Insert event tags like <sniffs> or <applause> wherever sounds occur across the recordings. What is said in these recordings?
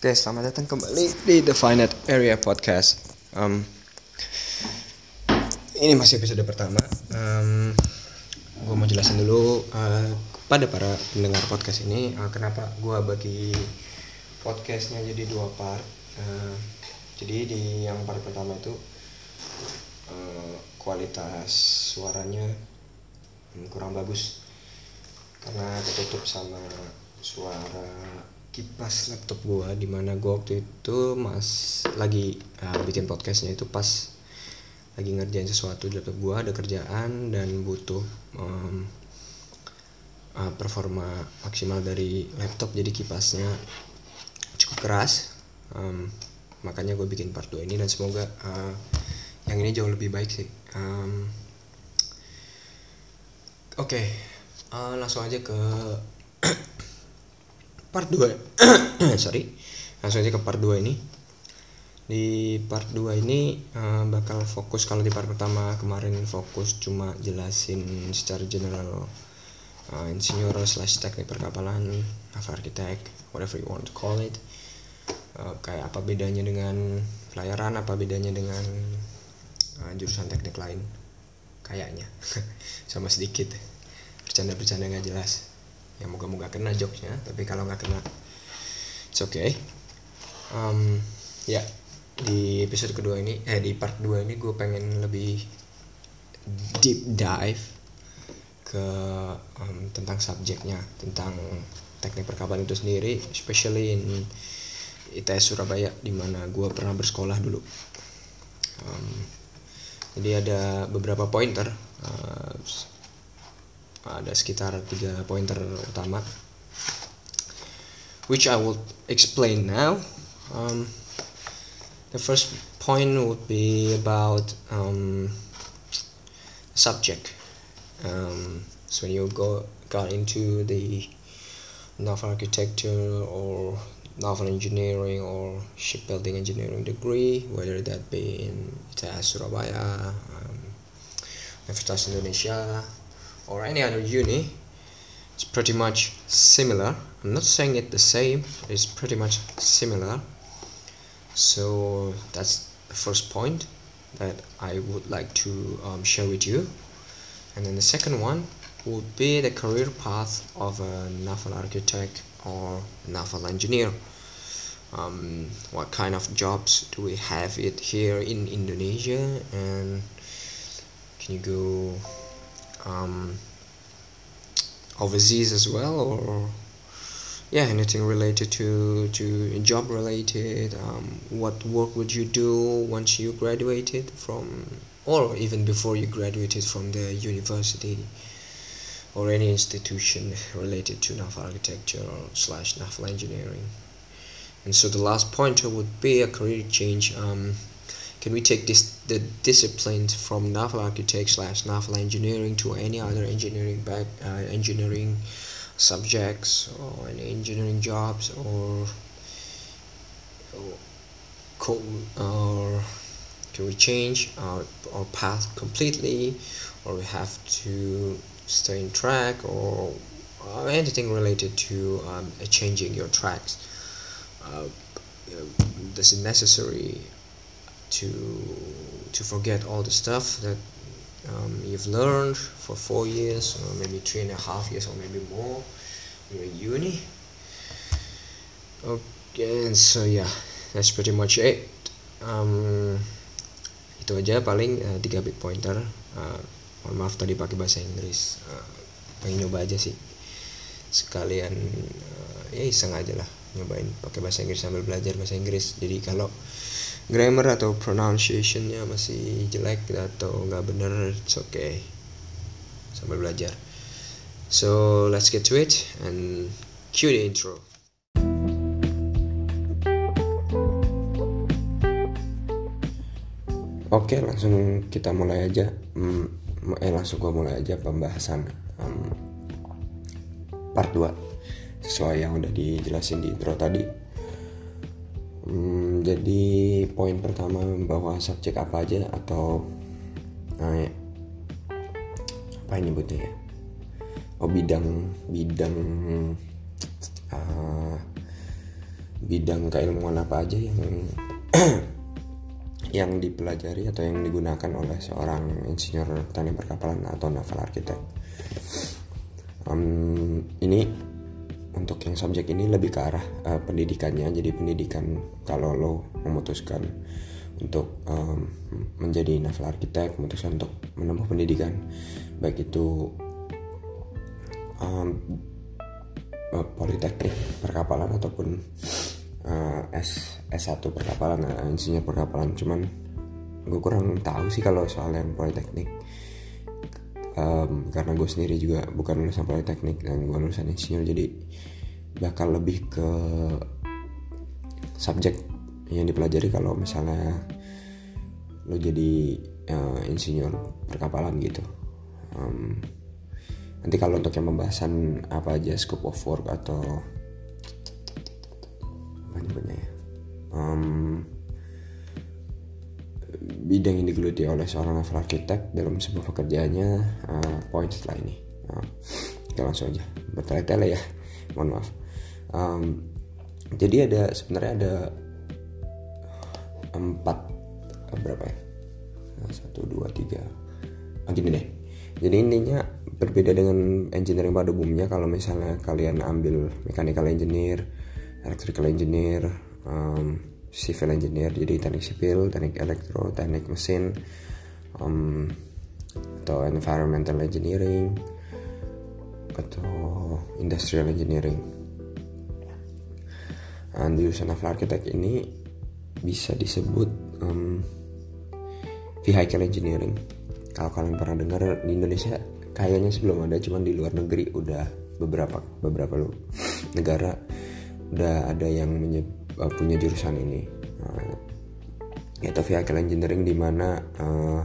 Oke, selamat datang kembali di The Finite Area Podcast. Um, ini masih episode pertama. Um, gue mau jelasin dulu uh, kepada para pendengar podcast ini uh, kenapa gue bagi podcastnya jadi dua part. Uh, jadi di yang part pertama itu uh, kualitas suaranya kurang bagus karena ketutup sama suara kipas laptop gua di mana gua waktu itu mas lagi uh, bikin podcastnya itu pas lagi ngerjain sesuatu di laptop gua ada kerjaan dan butuh um, uh, performa maksimal dari laptop jadi kipasnya cukup keras um, makanya gue bikin part 2 ini dan semoga uh, yang ini jauh lebih baik sih um, oke okay, uh, langsung aja ke <clears throat> part 2 <clears throat> sorry. Langsung aja ke part 2 ini. Di part 2 ini uh, bakal fokus kalau di part pertama kemarin fokus cuma jelasin secara general uh, insinyur slash teknik perkapalan naval architect whatever you want to call it. Uh, kayak apa bedanya dengan pelayaran apa bedanya dengan uh, jurusan teknik lain? Kayaknya. <laughs> Sama sedikit. Bercanda-bercanda nggak jelas ya moga-moga kena jokesnya tapi kalau nggak kena it's okay. Um, ya di episode kedua ini eh di part 2 ini gue pengen lebih deep dive ke um, tentang subjeknya tentang teknik perkapalan itu sendiri especially in ITS Surabaya di mana gue pernah bersekolah dulu. Um, jadi ada beberapa pointer uh, ada sekitar tiga pointer utama which I will explain now. Um, the first point would be about um, subject. Um, so when you go got into the naval architecture or naval engineering or shipbuilding engineering degree whether that be in ITS Surabaya um, Universitas Indonesia or any other uni it's pretty much similar. I'm not saying it the same it's pretty much similar. So that's the first point that i would like to um, share with you. And then the second one would be the career path of a naval architect or naval engineer. Um, what kind of jobs do we have it here in indonesia? And can you go um, overseas as well or yeah anything related to to job related um, what work would you do once you graduated from or even before you graduated from the university or any institution related to naval architecture or slash naval engineering? And so the last pointer would be a career change. Um, can we take this the disciplines from naval architect slash naval engineering to any other engineering back uh, engineering subjects or any engineering jobs or or, or can we change our, our path completely or we have to stay in track or uh, anything related to um, changing your tracks? Uh, is it necessary to to forget all the stuff that um, you've learned for four years or maybe three and a half years or maybe more in your uni. Okay and so yeah that's pretty much it. Um, itu aja paling uh, 3 bit pointer uh, mohon maaf tadi pakai bahasa Inggris. Uh, pengen nyoba aja sih. Sekalian uh, ya iseng aja lah nyobain pakai bahasa Inggris sambil belajar bahasa Inggris. Jadi kalau grammar atau pronunciationnya masih jelek atau nggak bener it's okay. Sambil belajar. So let's get to it and cue the intro. Oke okay, langsung kita mulai aja. Hmm, eh langsung gua mulai aja pembahasan um, part 2 sesuai yang udah dijelasin di intro tadi hmm, jadi poin pertama bahwa subjek apa aja atau nah, ya, apa ini nyebutnya ya oh bidang bidang uh, bidang keilmuan apa aja yang <clears throat> yang dipelajari atau yang digunakan oleh seorang insinyur teknik perkapalan atau naval architect. Um, ini untuk yang subjek ini lebih ke arah uh, pendidikannya. Jadi pendidikan kalau lo memutuskan untuk um, menjadi naval architect, memutuskan untuk menempuh pendidikan, baik itu um, politeknik perkapalan ataupun uh, S S1 perkapalan uh, insinyur perkapalan cuman gue kurang tahu sih kalau soal yang politeknik um, karena gue sendiri juga bukan lulusan politeknik dan gue lulusan insinyur jadi bakal lebih ke subjek yang dipelajari kalau misalnya lo jadi uh, insinyur perkapalan gitu. Um, nanti kalau untuk yang pembahasan apa aja scope of work atau apa namanya ya. Um, bidang yang digeluti oleh seorang naval architect dalam sebuah pekerjaannya uh, poin setelah ini. Uh, kita langsung aja. Bertele-tele ya. Mohon maaf um, jadi ada sebenarnya ada empat berapa ya? Satu dua tiga. Ah, gini deh. Jadi intinya berbeda dengan engineering pada umumnya. Kalau misalnya kalian ambil mechanical engineer electrical engineer um, civil engineer jadi teknik sipil teknik elektro teknik mesin um, atau environmental engineering atau industrial engineering and jurusan of architect ini bisa disebut um, vehicle engineering. Kalau kalian pernah dengar di Indonesia kayaknya sebelum ada cuman di luar negeri udah beberapa beberapa <sniffs> negara udah ada yang menye, uh, punya jurusan ini. Uh, yaitu vehicle engineering di mana uh,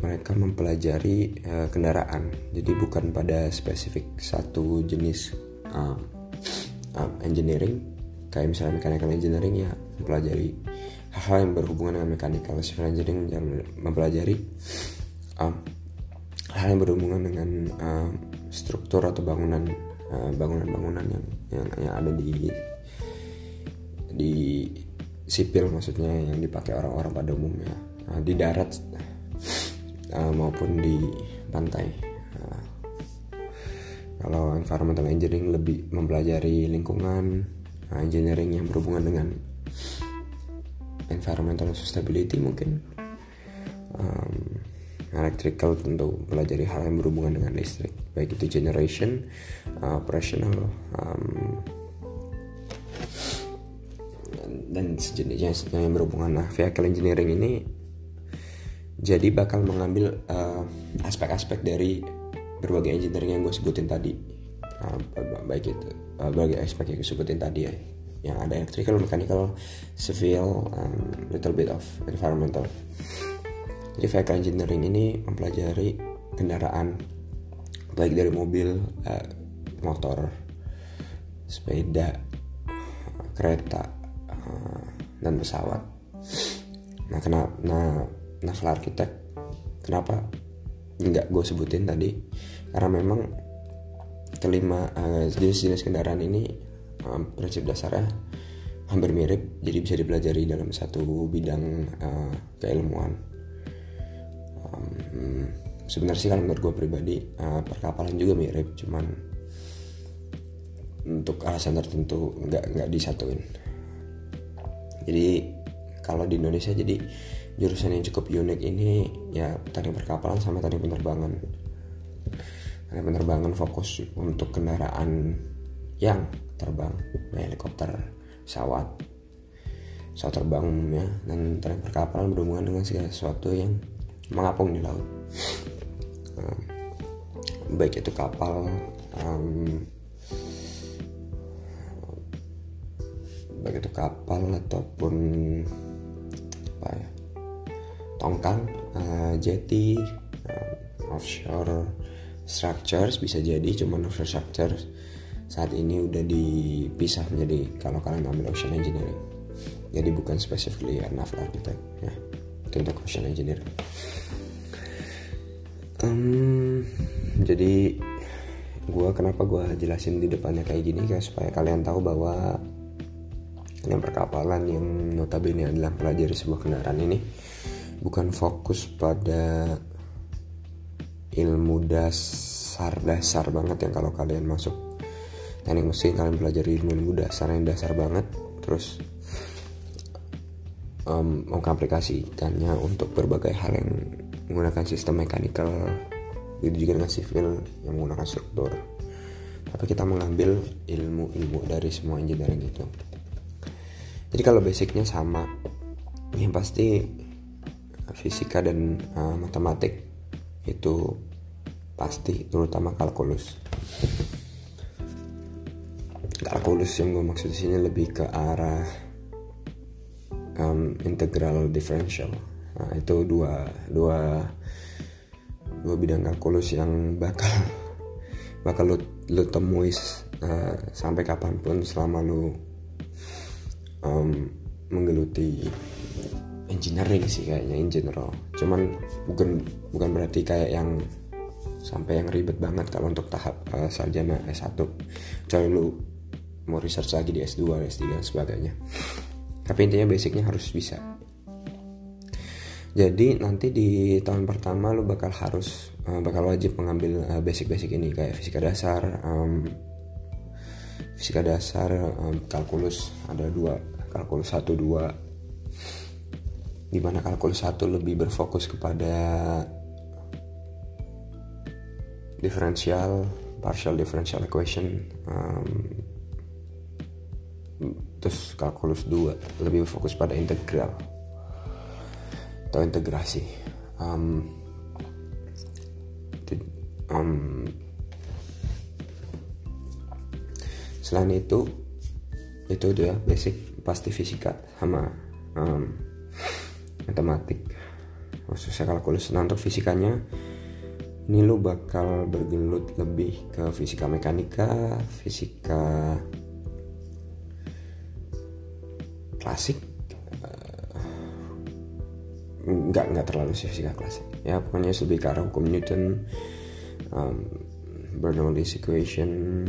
mereka mempelajari uh, kendaraan. Jadi bukan pada spesifik satu jenis uh, uh, engineering kayak misalnya mechanical engineering ya mempelajari hal-hal yang berhubungan dengan mechanical civil engineering yang mempelajari um, hal yang berhubungan dengan uh, struktur atau bangunan uh, bangunan-bangunan yang, yang yang ada di di sipil maksudnya yang dipakai orang-orang pada umumnya uh, di darat uh, maupun di pantai. uh, kalau environmental engineering lebih mempelajari lingkungan uh, engineering yang berhubungan dengan environmental sustainability mungkin. Um, electrical tentu pelajari hal yang berhubungan dengan listrik baik itu generation uh, operational um, dan sejenisnya yang berhubungan. Nah vehicle engineering ini jadi bakal mengambil uh, aspek-aspek uh, dari berbagai engineering yang gue sebutin tadi uh, baik itu uh, berbagai aspek yang gue sebutin tadi ya yang ada electrical, mechanical, civil, um, little bit of environmental. Jadi vehicle engineering ini mempelajari kendaraan baik dari mobil, uh, motor, sepeda, kereta, uh, dan pesawat. Nah, kenapa nah naval architect kenapa nggak gue sebutin tadi? Karena memang kelima uh, jenis-jenis kendaraan ini um, prinsip dasarnya hampir mirip, jadi bisa dipelajari dalam satu bidang uh, keilmuan um, sebenarnya sih kalau menurut gue pribadi uh, perkapalan juga mirip cuman untuk alasan tertentu nggak nggak disatuin jadi kalau di Indonesia jadi jurusan yang cukup unik ini ya teknik perkapalan sama teknik penerbangan. Teknik penerbangan fokus untuk kendaraan yang terbang helikopter pesawat pesawat terbang umumnya. Dan teknik perkapalan berhubungan dengan segala sesuatu yang mengapung di laut. Baik itu kapal um, baik itu kapal ataupun apa ya tongkang uh, jetty uh, offshore structures bisa jadi cuman offshore structures saat ini udah dipisah menjadi kalau kalian ambil ocean engineering. Jadi bukan specifically ya naval architect ya. Untuk ocean engineering. Um, jadi gue kenapa gue jelasin di depannya kayak gini kayak supaya kalian tahu bahwa yang perkapalan yang notabene adalah pelajari sebuah kendaraan ini bukan fokus pada ilmu dasar-dasar banget yang kalau kalian masuk teknik mesin kalian pelajari ilmu-ilmu dasar yang dasar banget terus um, mengaplikasikannya untuk berbagai hal yang menggunakan sistem mechanical itu juga dengan civil yang menggunakan struktur. Tapi kita mengambil ilmu-ilmu dari semua engineering itu. Jadi kalau basicnya sama yang pasti fisika dan uh, matematik. Itu pasti terutama kalkulus. Kalkulus yang gue maksud sini lebih ke arah um, integral differential. Nah, itu dua dua dua bidang kalkulus yang bakal <laughs> bakal lu, lu temui uh, sampai kapan pun selama lu um, menggeluti engineering sih kayaknya in general. Cuman bukan bukan berarti kayak yang sampai yang ribet banget kalau untuk tahap uh, sarjana S1 kecuali lu mau research lagi di S2 S3 dan sebagainya. Tapi intinya basicnya harus bisa. Jadi nanti di tahun pertama lu bakal harus uh, bakal wajib mengambil uh, basic-basic ini kayak fisika dasar um, fisika dasar um, kalkulus. Ada dua kalkulus satu dua di mana kalkulus satu lebih berfokus kepada differential partial differential equation um, terus kalkulus 2 lebih fokus pada integral atau integrasi. Um, um, selain itu itu dia basic pasti fisika sama um, matematik. Khususnya kalkulus nah untuk fisikanya ini lu bakal bergelut lebih ke fisika mekanika fisika klasik. Uh, nggak nggak terlalu sih fisika klasik. Ya pokoknya lebih ke arah hukum Newton um, Bernoulli's equation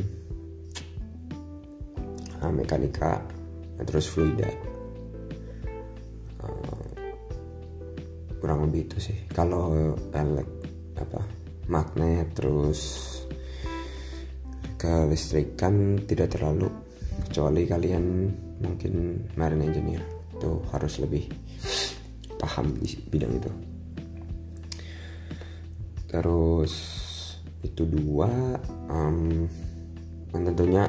uh, mekanika terus fluida kurang lebih itu sih. Kalau elek apa magnet terus kelistrikan tidak terlalu kecuali kalian mungkin marine engineer. Itu harus lebih paham di bidang itu. Terus itu dua um, dan tentunya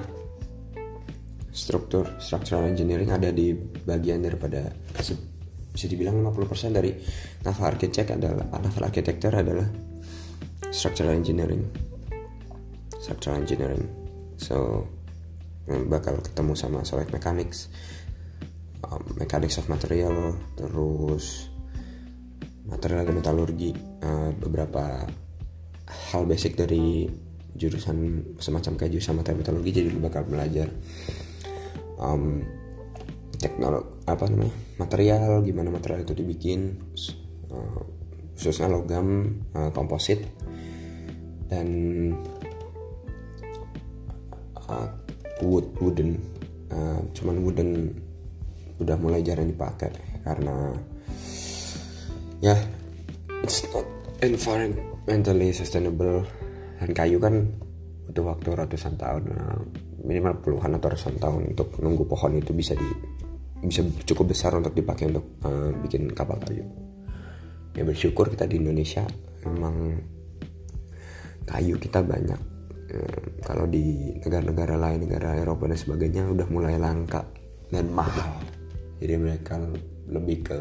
struktur structural engineering ada di bagian daripada bisa dibilang 50% dari naval architect adalah naval architecture adalah structural engineering. Structural engineering. So bakal ketemu sama solid mechanics um, mechanics of material terus material dan metalurgi uh, beberapa hal basic dari jurusan semacam kayak jurusan material metalurgi jadi bakal belajar. Um, teknologi apa namanya material gimana material itu dibikin uh, khususnya logam uh, komposit dan uh, wood wooden uh, cuman wooden udah mulai jarang dipakai karena ya yeah, it's not environmentally sustainable. Dan kayu kan butuh waktu ratusan tahun minimal puluhan atau ratusan tahun untuk nunggu pohon itu bisa di bisa cukup besar untuk dipakai untuk uh, bikin kapal kayu. Ya bersyukur kita di Indonesia memang kayu kita banyak. Eh, kalau di negara-negara lain negara Eropa dan sebagainya udah mulai langka dan mahal. Jadi mereka lebih ke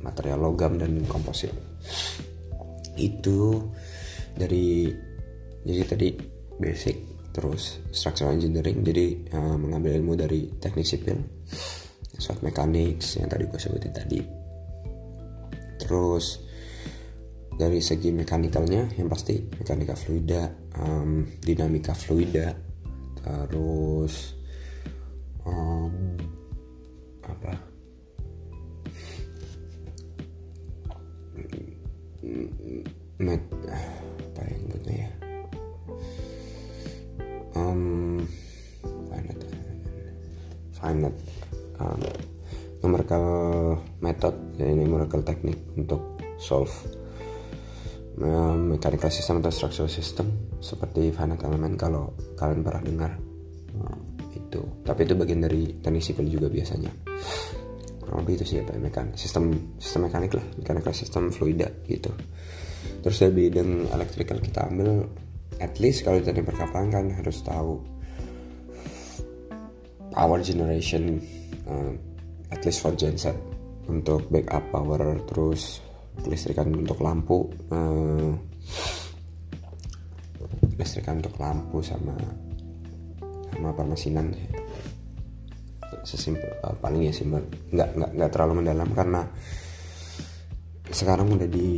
material logam dan komposit. Itu dari jadi tadi basic terus structural engineering jadi uh, mengambil ilmu dari teknik sipil soft mechanics yang tadi gue sebutin tadi. Terus dari segi mekanikalnya yang pasti mekanika fluida um, dinamika fluida terus um, apa? Met apa yang buatnya ya? Um finite finite um, numerical method ya numerical teknik untuk solve. Um, mechanical system atau structural system seperti finite element kalau kalian pernah dengar um, itu. Tapi itu bagian dari teknik sipil juga biasanya. Kurang lebih itu sih apa mekan sistem sistem mekanik lah mechanical system fluida gitu. Terus dari bidang electrical kita ambil at least kalau teknik perkapalan kan harus tahu power generation uh, at least for genset untuk backup power terus listrikan untuk lampu uh, listrikan untuk lampu sama sama permesinan sesimpel uh, paling ya simpel nggak nggak nggak terlalu mendalam karena sekarang udah di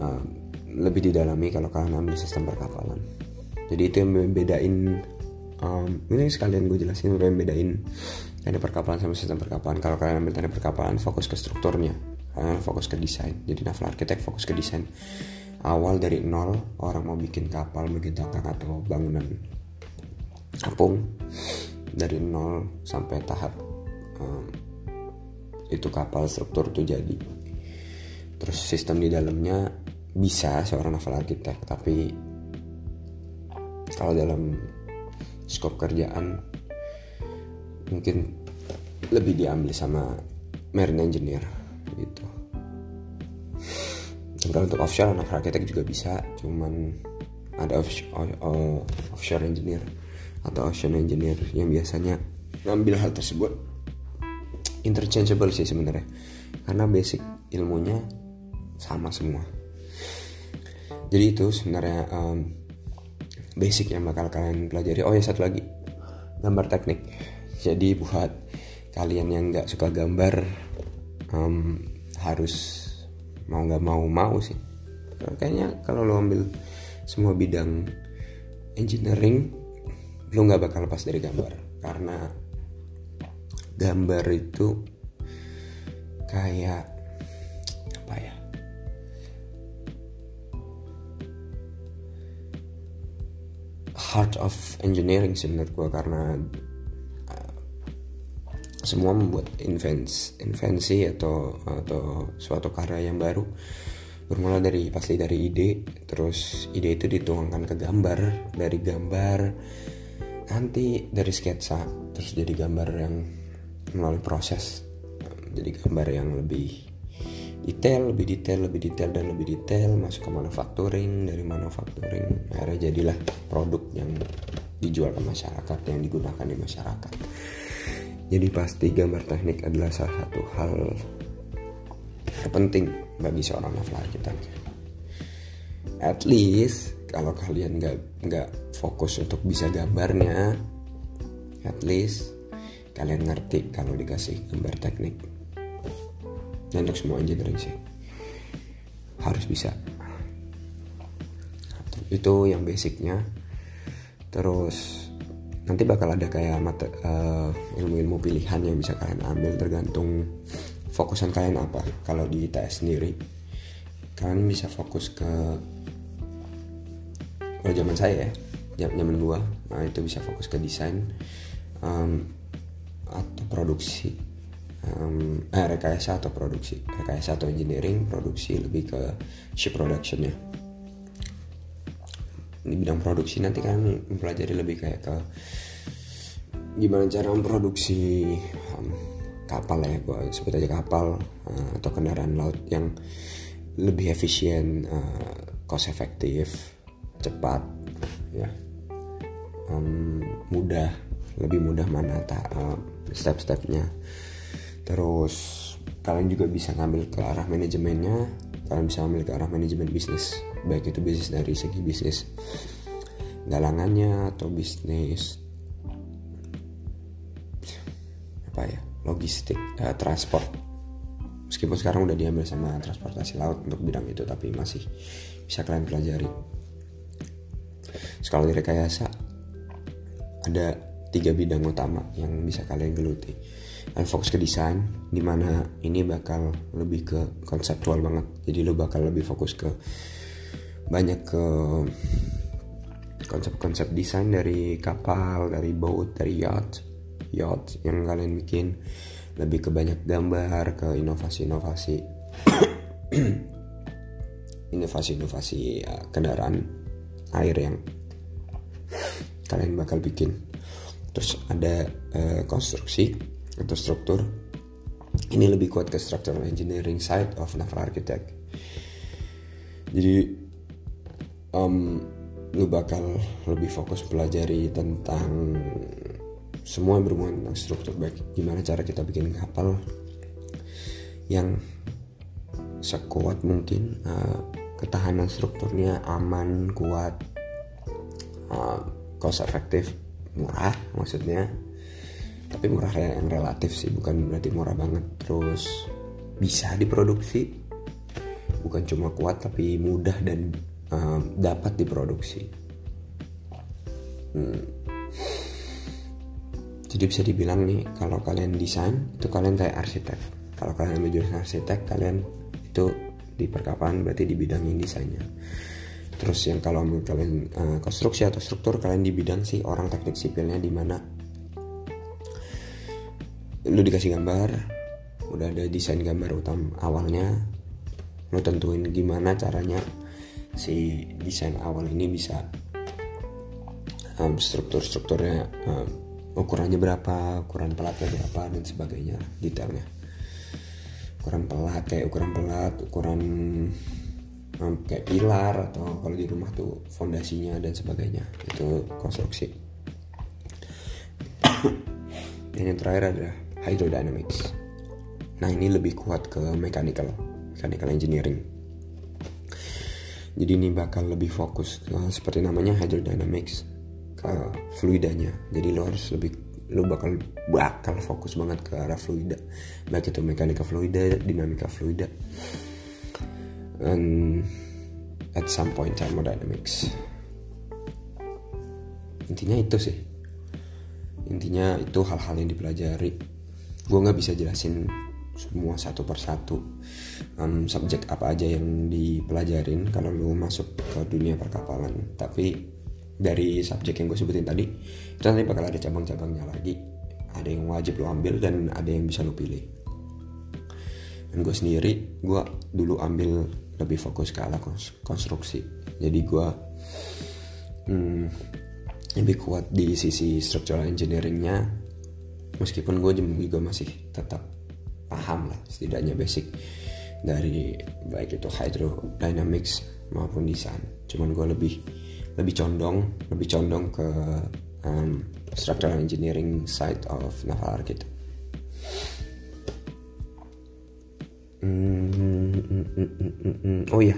uh, lebih didalami kalau kalian ambil sistem perkapalan. Jadi itu yang membedain um, ini sekalian gue jelasin yang membedain teknik perkapalan sama sistem perkapalan. Kalau kalian ambil teknik perkapalan fokus ke strukturnya. Kalian fokus ke desain. Jadi naval arsitek fokus ke desain. Awal dari nol orang mau bikin kapal bikin tangkang atau bangunan kampung dari nol sampai tahap um, itu kapal struktur itu jadi. Terus sistem di dalamnya bisa seorang naval arsitek tapi kalau dalam skop kerjaan mungkin lebih diambil sama marine engineer gitu. Dan untuk offshore anak arsitek juga bisa cuman ada offshore, offshore engineer atau ocean engineer yang biasanya ngambil hal tersebut interchangeable sih sebenarnya. Karena basic ilmunya sama semua. Jadi itu sebenarnya um, basic yang bakal kalian pelajari. Oh ya satu lagi. Gambar teknik. Jadi buat kalian yang nggak suka gambar um, harus mau nggak mau mau sih. Kayaknya kalau lo ambil semua bidang engineering lu nggak bakal lepas dari gambar. Karena gambar itu kayak heart of engineering sih menurut gue karena uh, semua membuat invensi, invensi atau atau suatu karya yang baru bermula dari pasti dari ide terus ide itu dituangkan ke gambar dari gambar nanti dari sketsa terus jadi gambar yang melalui proses jadi gambar yang lebih detail lebih detail lebih detail dan lebih detail. Masuk ke manufacturing dari manufacturing akhirnya jadilah produk yang dijual ke masyarakat yang digunakan di masyarakat. Jadi pasti gambar teknik adalah salah satu hal penting bagi seorang novel arsitek at least kalau kalian nggak nggak fokus untuk bisa gambarnya at least kalian ngerti kalau dikasih gambar teknik dan untuk semua engineering sih. Harus bisa. Itu yang basicnya. Terus nanti bakal ada kayak mata, uh, ilmu-ilmu pilihan yang bisa kalian ambil tergantung fokusan kalian apa. Kalau di ITS sendiri kalian bisa fokus ke kalau zaman saya ya zaman gua. Nah itu bisa fokus ke desain um, atau produksi um, eh, rekayasa atau produksi. Rekayasa atau engineering produksi lebih ke ship production ya di bidang produksi nanti kan mempelajari lebih kayak ke gimana cara memproduksi um, kapal ya gue sebut aja kapal uh, atau kendaraan laut yang lebih efisien uh, cost efektif cepat ya. Um, mudah lebih mudah mana tak uh, step-stepnya terus kalian juga bisa ngambil ke arah manajemennya. Kalian bisa ambil ke arah manajemen bisnis. Baik itu bisnis dari segi bisnis galangannya atau bisnis apa ya logistik uh, transport. Meskipun sekarang udah diambil sama transportasi laut untuk bidang itu tapi masih bisa kalian pelajari. Skala rekayasa ada tiga bidang utama yang bisa kalian geluti. Kalian fokus ke desain, di mana ini bakal lebih ke konseptual banget. Jadi lo bakal lebih fokus ke banyak ke konsep-konsep desain dari kapal, dari boat, dari yacht yacht yang kalian bikin. Lebih ke banyak gambar ke inovasi-inovasi. <coughs> Inovasi-inovasi ya, kendaraan air yang kalian bakal bikin. Terus ada uh, konstruksi atau struktur ini lebih kuat ke structural engineering side of naval architect. Jadi um, lu bakal lebih fokus pelajari tentang semua yang berhubungan tentang struktur. Baik gimana cara kita bikin kapal yang sekuat mungkin uh, ketahanan strukturnya aman kuat uh, cost efektif murah maksudnya tapi murah yang relatif sih bukan berarti murah banget. Terus bisa diproduksi. Bukan cuma kuat tapi mudah dan uh, dapat diproduksi. Hmm. jadi bisa dibilang nih kalau kalian desain itu kalian kayak arsitek. Kalau kalian menjadi arsitek kalian itu di perkapalan berarti di bidang desainnya. Terus yang kalau kalian uh, konstruksi atau struktur kalian di bidang sih orang teknik sipilnya di mana lu dikasih gambar udah ada desain gambar utama awalnya lu tentuin gimana caranya si desain awal ini bisa um, struktur-strukturnya um, ukurannya berapa ukuran pelatnya berapa dan sebagainya detailnya. Ukuran pelat kayak ukuran pelat ukuran kayak pilar atau kalau di rumah tuh fondasinya dan sebagainya. Itu konstruksi. <coughs> Dan yang terakhir adalah hydrodynamics. Nah ini lebih kuat ke mechanical mechanical engineering. Jadi ini bakal lebih fokus ke seperti namanya hydrodynamics ke fluidanya jadi lo harus lebih lo bakal bakal fokus banget ke arah fluida. Baik itu mekanika fluida dinamika fluida. And at some point thermodynamics. Intinya itu sih. Intinya itu hal-hal yang dipelajari gue nggak bisa jelasin semua satu persatu um, subjek apa aja yang dipelajarin kalau lu masuk ke dunia perkapalan. Tapi dari subjek yang gue sebutin tadi itu nanti bakal ada cabang-cabangnya lagi. Ada yang wajib lu ambil dan ada yang bisa lu pilih. Dan gue sendiri gue dulu ambil lebih fokus ke arah konstruksi. Jadi gue hmm, lebih kuat di sisi structural engineeringnya meskipun gue juga masih tetap paham lah setidaknya basic dari baik itu hydrodynamics maupun desain. Cuman gue lebih lebih condong lebih condong ke um, structural engineering side of naval architect oh iya.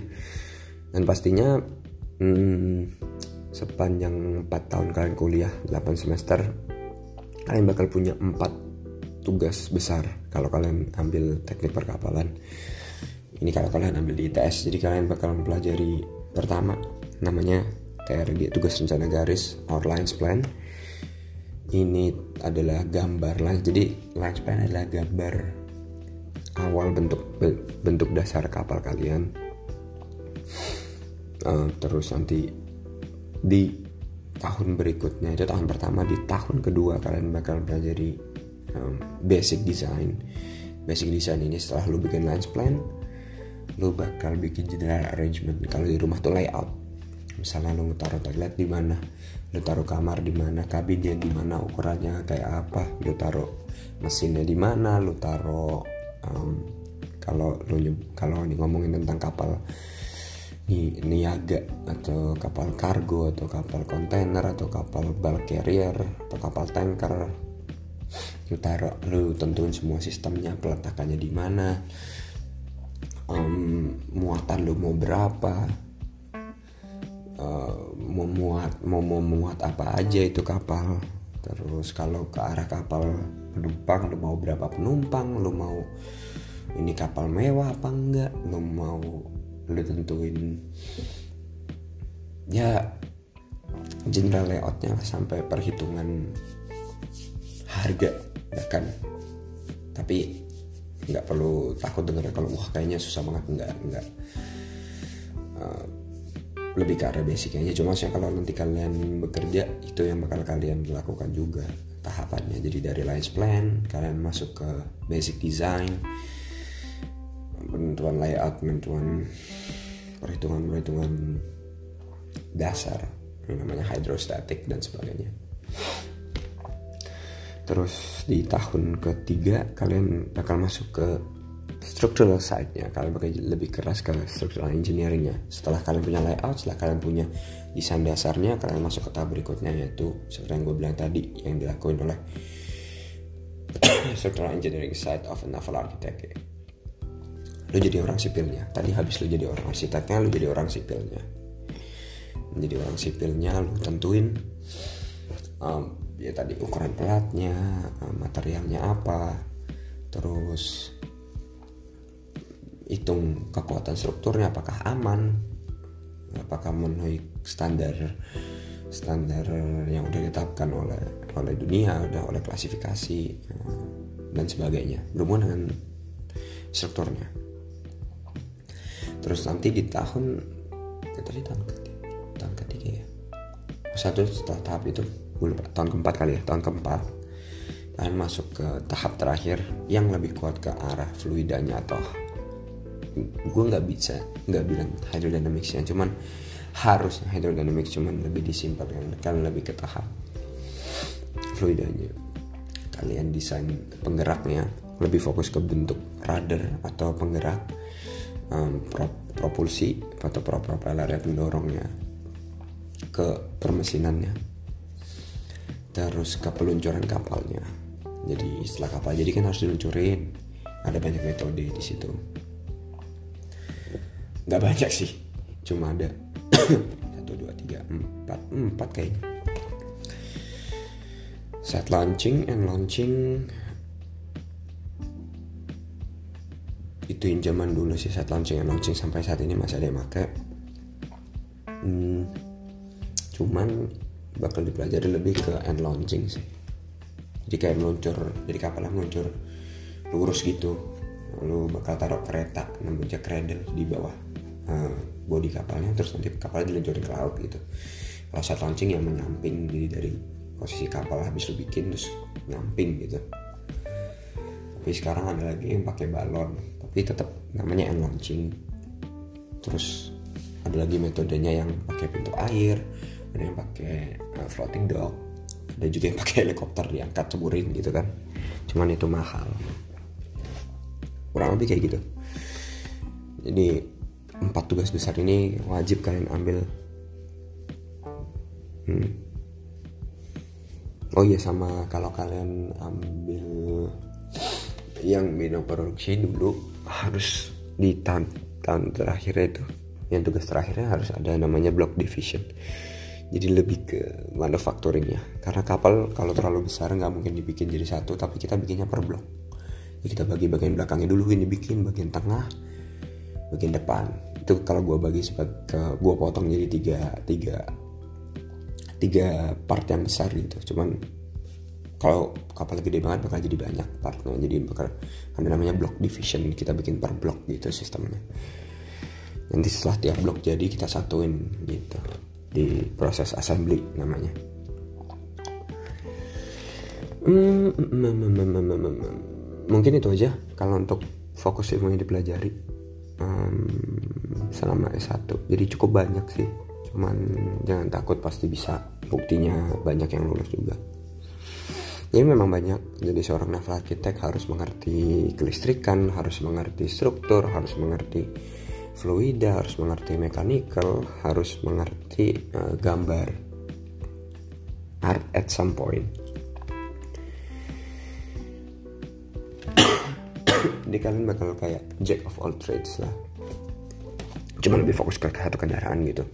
Dan pastinya hmm, sepanjang 4 tahun kalian kuliah 8 semester kalian bakal punya 4 tugas besar kalau kalian ambil teknik perkapalan. Ini kalau kalian ambil di ITS jadi kalian bakal mempelajari pertama namanya TRG tugas rencana garis or lines plan. Ini adalah gambar lines jadi lines plan adalah gambar awal bentuk bentuk dasar kapal kalian. Uh, terus nanti di tahun berikutnya itu tahun pertama di tahun kedua kalian bakal pelajari um, basic design. Basic design ini setelah lu bikin lines plan lu bakal bikin general arrangement. Kalau di rumah tuh layout. Misalnya lu taruh toilet di mana lu taruh kamar di mana kabinnya di mana ukurannya kayak apa lu taruh mesinnya di mana lu taruh um, kalau lu kalau ngomongin tentang kapal ni niaga atau kapal kargo atau kapal kontainer atau kapal bulk carrier atau kapal tanker. Lu taruh lu tentuin semua sistemnya peletakannya di mana um, muatan lu mau berapa uh, mau muat mau mau muat apa aja itu kapal. Terus kalau ke arah kapal penumpang lu mau berapa penumpang lu mau ini kapal mewah apa enggak lu mau lu tentuin. Ya general layoutnya sampai perhitungan harga bahkan. Tapi nggak perlu takut dengar kalau wah kayaknya susah banget. Nggak nggak. Uh, lebih ke arah basicnya. Cuma sih kalau nanti kalian bekerja itu yang bakal kalian lakukan juga tahapannya. Jadi dari lines plan kalian masuk ke basic design penentuan layout penentuan perhitungan perhitungan dasar yang namanya hydrostatic dan sebagainya. Terus di tahun ketiga kalian bakal masuk ke structural side-nya. Kalian bakal lebih keras ke structural engineering-nya. Setelah kalian punya layout setelah kalian punya desain dasarnya kalian masuk ke tahap berikutnya yaitu seperti yang gue bilang tadi yang dilakuin oleh <coughs> structural engineering side of a naval architect lu jadi orang sipilnya. Tadi habis lu jadi orang arsiteknya lu jadi orang sipilnya. Menjadi orang sipilnya lu tentuin um, ya tadi ukuran pelatnya um, materialnya apa terus hitung kekuatan strukturnya apakah aman apakah memenuhi standar standar yang udah ditetapkan oleh oleh dunia udah oleh klasifikasi eh, dan sebagainya. Berhubungan dengan strukturnya terus nanti di tahun ya tadi tahun ketiga tahun ketiga ya. Satu tahap itu gue lupa tahun keempat kali ya tahun keempat. Kalian masuk ke tahap terakhir yang lebih kuat ke arah fluidanya atau gue nggak bisa nggak bilang hydrodynamics yang cuman harusnya hydrodynamics cuman lebih disimpel kan lebih ke tahap fluidanya. Kalian desain penggeraknya lebih fokus ke bentuk rudder atau penggerak um, pro propulsi atau pro propeller pendorongnya ke permesinannya. Terus ke peluncuran kapalnya. Jadi setelah kapal jadi kan harus diluncurin. Ada banyak metode di situ. Nggak banyak sih. Cuma ada. <coughs> Satu dua tiga empat. Empat kayaknya. Set launching and launching itu yang zaman dulu sih set launching and launching sampai saat ini masih ada yang pakai hmm, cuman bakal dipelajari lebih ke end launching sih. Jadi kayak meluncur jadi kapalnya meluncur lurus gitu. Lu bakal taruh kereta namanya cradle di bawah uh, bodi kapalnya. Terus nanti kapalnya diluncurin ke laut gitu. Kalau saat launching yang menyamping jadi dari posisi kapal habis lu bikin terus nyamping gitu. Tapi sekarang ada lagi yang pakai balon tapi tetap namanya end launching. Terus ada lagi metodenya yang pakai pintu air ada yang pakai uh, floating dock ada juga yang pakai helikopter diangkat ceburin gitu kan. Cuman itu mahal. Kurang lebih kayak gitu. Jadi empat tugas besar ini wajib kalian ambil. Hmm. oh iya sama kalau kalian ambil yang bidang produksi dulu harus di tahun, tahun terakhir itu yang tugas terakhirnya harus ada namanya block division. Jadi lebih ke manufacturingnya karena kapal kalau terlalu besar nggak mungkin dibikin jadi satu tapi kita bikinnya per blok ya kita bagi bagian belakangnya dulu ini bikin bagian tengah bagian depan. Itu kalau gue bagi sebagai gue potong jadi tiga tiga tiga part yang besar gitu. Cuman kalau kapal gede banget bakal jadi banyak partnya jadi bakal ada namanya block division. Kita bikin per blok gitu sistemnya. Nanti setelah tiap blok jadi kita satuin gitu. Di proses assembly namanya. Mungkin itu aja. Kalau untuk fokus ilmu yang dipelajari um, selama S1 jadi cukup banyak sih. Cuman jangan takut pasti bisa. Buktinya banyak yang lulus juga jadi memang banyak jadi seorang naval architect harus mengerti kelistrikan harus mengerti struktur harus mengerti fluida harus mengerti mechanical harus mengerti uh, gambar art at some point. <coughs> Jadi kalian bakal kayak jack of all trades lah. Cuma lebih fokus ke satu kendaraan gitu.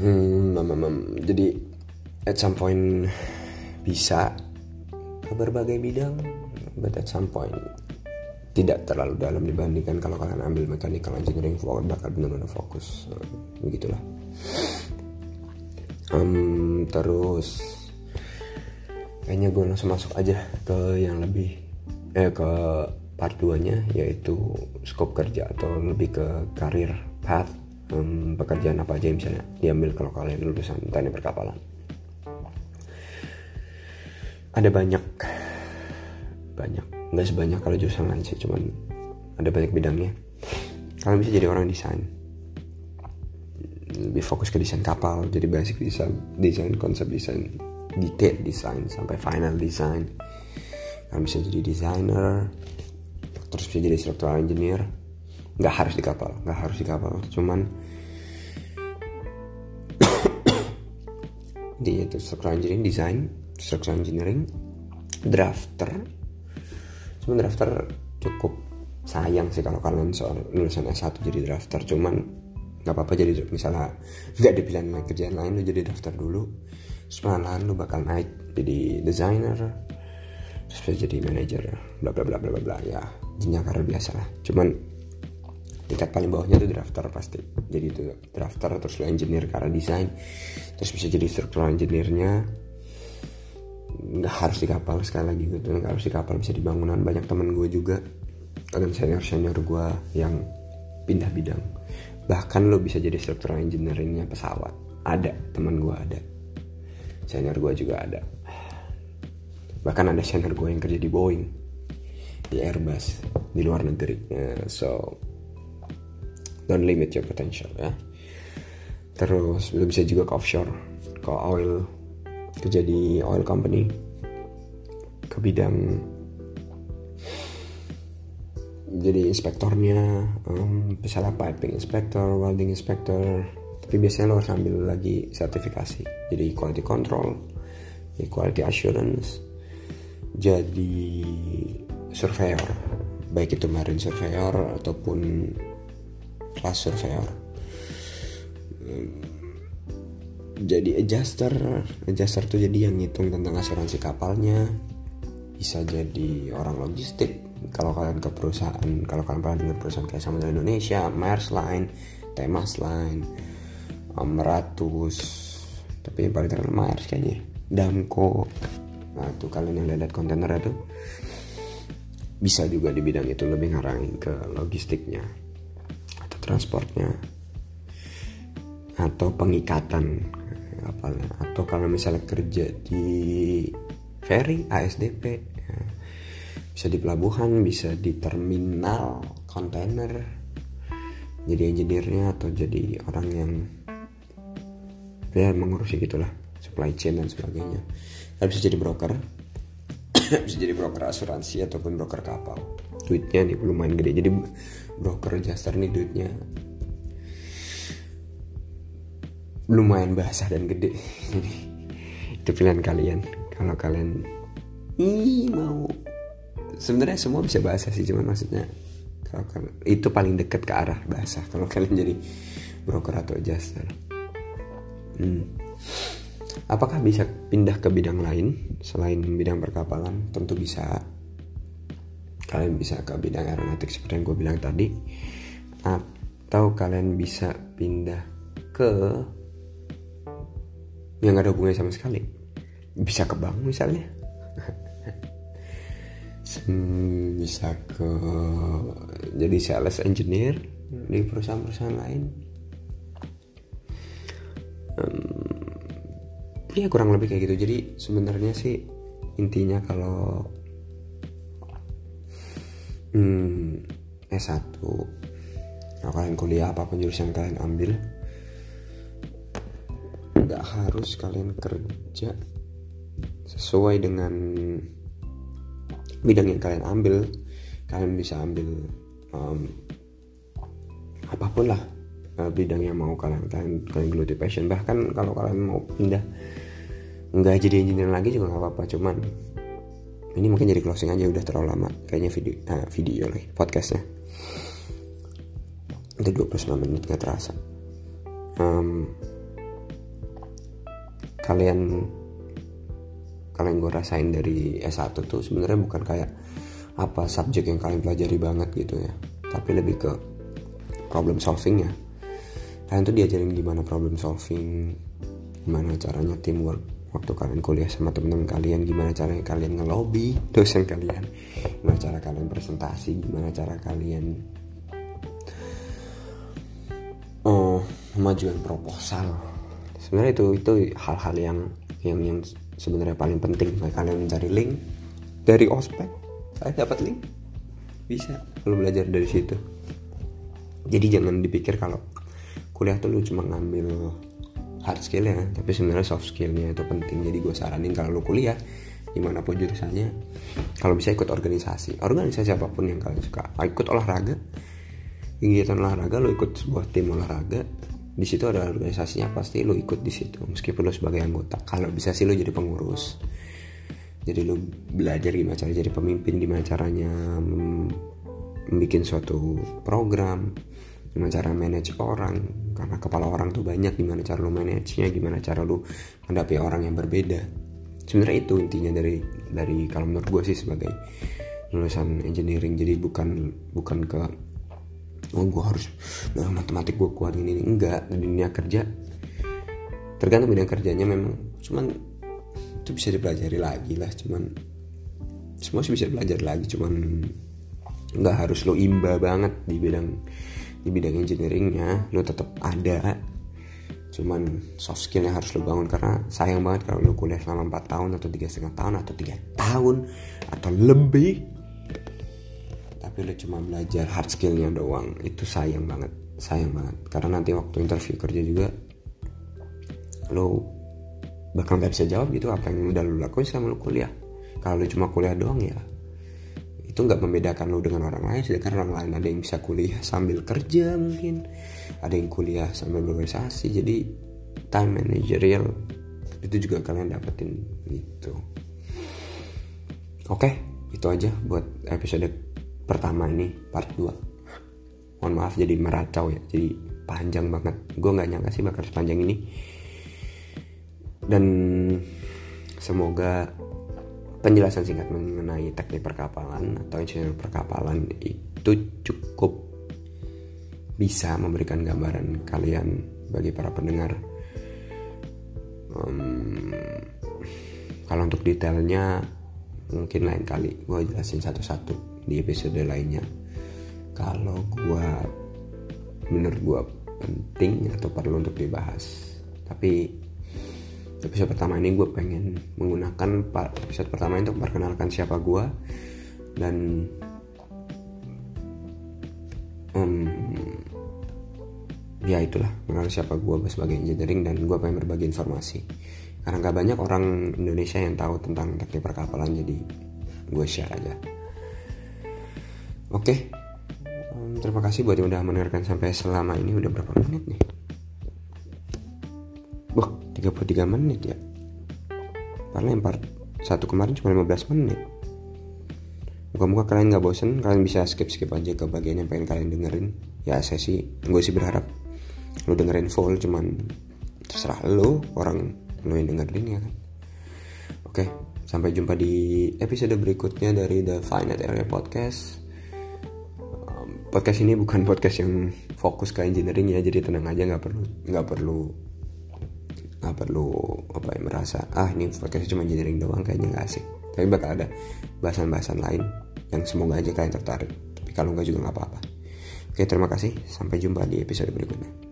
Hmm, jadi at some point bisa ke berbagai bidang but at some point tidak terlalu dalam dibandingkan kalau kalian ambil mechanical engineering bakal benar-benar fokus begitulah. Um, terus kayaknya gue langsung masuk aja ke yang lebih eh ke part 2 nya yaitu scope kerja atau lebih ke karir path um, pekerjaan apa aja yang misalnya diambil kalau kalian lulusan teknik perkapalan ada banyak. Banyak. Nggak sebanyak kalau jurusan lain sih cuman ada banyak bidangnya. Kalian bisa jadi orang desain. Lebih fokus ke desain kapal jadi basic desain desain konsep desain detail desain sampai final design. Kalian bisa jadi desainer terus bisa jadi structural engineer nggak harus di kapal nggak harus di kapal. Cuman <coughs> di itu structural engineering design structural engineering drafter. Cuman drafter cukup sayang sih kalau kalian soal lulusan S1 jadi drafter. Cuman nggak apa-apa jadi misalnya <laughs> nggak ada pilihan kerjaan lain lu jadi drafter dulu. Terus malahan lu bakal naik jadi designer terus bisa jadi manager bla bla bla bla bla bla ya. Jenjang karir biasa lah. Cuman tingkat paling bawahnya itu drafter pasti. Jadi itu drafter terus lu engineer karena desain terus bisa jadi structural engineer-nya nggak harus di kapal sekali lagi gitu. Nggak harus di kapal bisa di bangunan banyak temen gue juga dan senior senior gue yang pindah bidang. Bahkan lo bisa jadi structural engineeringnya pesawat. Ada teman gue ada. Senior gue juga ada. Bahkan ada senior gue yang kerja di Boeing di Airbus di luar negeri. Uh, so don't limit your potential ya. Terus lo bisa juga ke offshore ke oil kerja di oil company ke bidang jadi inspektornya um, misalnya piping inspector welding inspector tapi biasanya lo harus ambil lagi sertifikasi. Jadi quality control jadi quality assurance jadi surveyor. Baik itu marine surveyor ataupun class surveyor jadi adjuster. Adjuster tuh jadi yang ngitung tentang asuransi kapalnya. Bisa jadi orang logistik. Kalau kalian ke perusahaan kalau kalian pernah dengar perusahaan kayak Samudra Indonesia, Mars Line, Temas Line, Meratus, tapi yang paling terkenal Mars kayaknya, Damco, nah tuh kalian yang lihat kontainer itu bisa juga di bidang itu lebih ngarahin ke logistiknya atau transportnya atau pengikatan apalnya atau kalau misalnya kerja di ferry ASDP ya, bisa di pelabuhan bisa di terminal kontainer. Jadi engineer-nya atau jadi orang yang ya mengurusi gitulah supply chain dan sebagainya. Kalian bisa jadi broker. <coughs> Bisa jadi broker asuransi ataupun broker kapal. Duitnya nih lumayan gede. Jadi broker adjuster nih duitnya lumayan basah dan gede. Jadi itu pilihan kalian. Kalau kalian ih mau. Sebenarnya semua bisa bahasa sih cuman maksudnya kalau itu paling dekat ke arah bahasa kalau kalian jadi broker atau adjuster hmm. apakah bisa pindah ke bidang lain? Selain bidang perkapalan tentu bisa. Kalian bisa ke bidang aeronautik seperti yang gue bilang tadi. Atau kalian bisa pindah ke yang gak ada hubungannya sama sekali. Bisa ke bank misalnya <laughs> bisa ke jadi sales engineer di perusahaan-perusahaan lain. Um, ya kurang lebih kayak gitu. Jadi sebenarnya sih intinya kalau hmm, S1 kalau kalian kuliah apa pun jurusan kalian ambil nggak harus kalian kerja sesuai dengan bidang yang kalian ambil. Kalian bisa ambil um, apa pun lah uh, bidang yang mau kalian kalian kalian geluti passion. Bahkan kalau kalian mau pindah nggak jadi engineer lagi juga nggak apa-apa. Cuman ini mungkin jadi closing aja udah terlalu lama. Kayaknya video uh, video lagi podcastnya. Itu 29 menit nggak terasa. Um, kalian kalian gue rasain dari S1 tuh sebenarnya bukan kayak apa subjek yang kalian pelajari banget gitu ya. Tapi lebih ke problem solving ya. Kalian tuh diajarin gimana problem solving gimana caranya teamwork waktu kalian kuliah sama teman-teman kalian gimana caranya kalian ngelobi <laughs> dosen kalian gimana cara kalian presentasi gimana cara kalian oh, memajukan proposal sebenarnya itu itu hal-hal yang yang yang sebenarnya paling penting. Kalian mencari link dari ospek saya dapat link. Bisa lu belajar dari situ. Jadi jangan dipikir kalau kuliah tuh lu cuma ngambil hard skill ya. Tapi sebenarnya soft skillnya itu penting. Jadi gue saranin kalau lu kuliah di mana pun jurusannya kalau bisa ikut organisasi. Organisasi apa pun yang kalian suka. Ikut olahraga kegiatan olahraga lu ikut sebuah tim olahraga di situ ada organisasinya pasti lo ikut di situ meskipun lo sebagai anggota. Kalau bisa sih lo jadi pengurus. Jadi lo belajar gimana cara jadi pemimpin gimana caranya membuat suatu program gimana cara manage orang. Karena kepala orang tuh banyak gimana cara lo manage nya gimana cara lo menghadapi orang yang berbeda. Sebenarnya itu intinya dari dari kalau menurut gue sih sebagai lulusan engineering. Jadi bukan bukan ke oh gue harus nah, matematik gue kuat ini, ini enggak di dunia kerja tergantung bidang kerjanya memang. Cuman itu bisa dipelajari lagi lah cuman semua sih bisa belajar lagi cuman nggak harus lo imba banget di bidang di bidang engineeringnya. Lo tetap ada. Cuman soft skillnya harus lo bangun karena sayang banget kalau lo kuliah selama 4 tahun atau tiga setengah tahun atau tiga tahun atau lebih tapi cuma belajar hard skillnya doang. Itu sayang banget sayang banget. Karena nanti waktu interview kerja juga lo bakal nggak bisa jawab gitu apa yang udah lu lakuin selama lu kuliah. Kalau lu cuma kuliah doang ya itu nggak membedakan lu dengan orang lain sedangkan orang lain ada yang bisa kuliah sambil kerja mungkin ada yang kuliah sambil berorganisasi. Jadi time managerial itu juga kalian dapetin gitu. Oke itu aja buat episode pertama ini part 2 mohon maaf jadi meracau ya jadi panjang banget. Gue nggak nyangka sih bakal sepanjang ini. Dan semoga penjelasan singkat mengenai teknik perkapalan atau insinyur perkapalan itu cukup bisa memberikan gambaran kalian bagi para pendengar. Um, kalau untuk detailnya mungkin lain kali. Gue jelasin satu-satu di episode lainnya. Kalau gue menurut gue penting atau perlu untuk dibahas. Tapi episode pertama ini gue pengen menggunakan episode pertama ini untuk memperkenalkan siapa gue dan um, ya itulah mengenal siapa gue sebagai engineering dan gue pengen berbagi informasi. Karena gak banyak orang Indonesia yang tahu tentang teknik perkapalan jadi gue share aja Oke, okay. um, terima kasih buat yang udah mendengarkan sampai selama ini udah berapa menit nih? Wah, 33 menit ya. Padahal yang part satu kemarin cuma 15 menit. Muka-muka kalian nggak bosen, kalian bisa skip-skip aja ke bagian yang pengen kalian dengerin. Ya saya sih, gue sih berharap lo dengerin full, cuman terserah lo orang lo yang dengerin ya kan. Oke, sampai jumpa di episode berikutnya dari The Finite Area Podcast podcast ini bukan podcast yang fokus ke engineering ya jadi tenang aja nggak perlu nggak perlu nggak perlu apa ya merasa ah ini podcast cuma engineering doang kayaknya nggak asik. Tapi bakal ada bahasan-bahasan lain yang semoga aja kalian tertarik tapi kalau nggak juga nggak apa-apa. Oke terima kasih sampai jumpa di episode berikutnya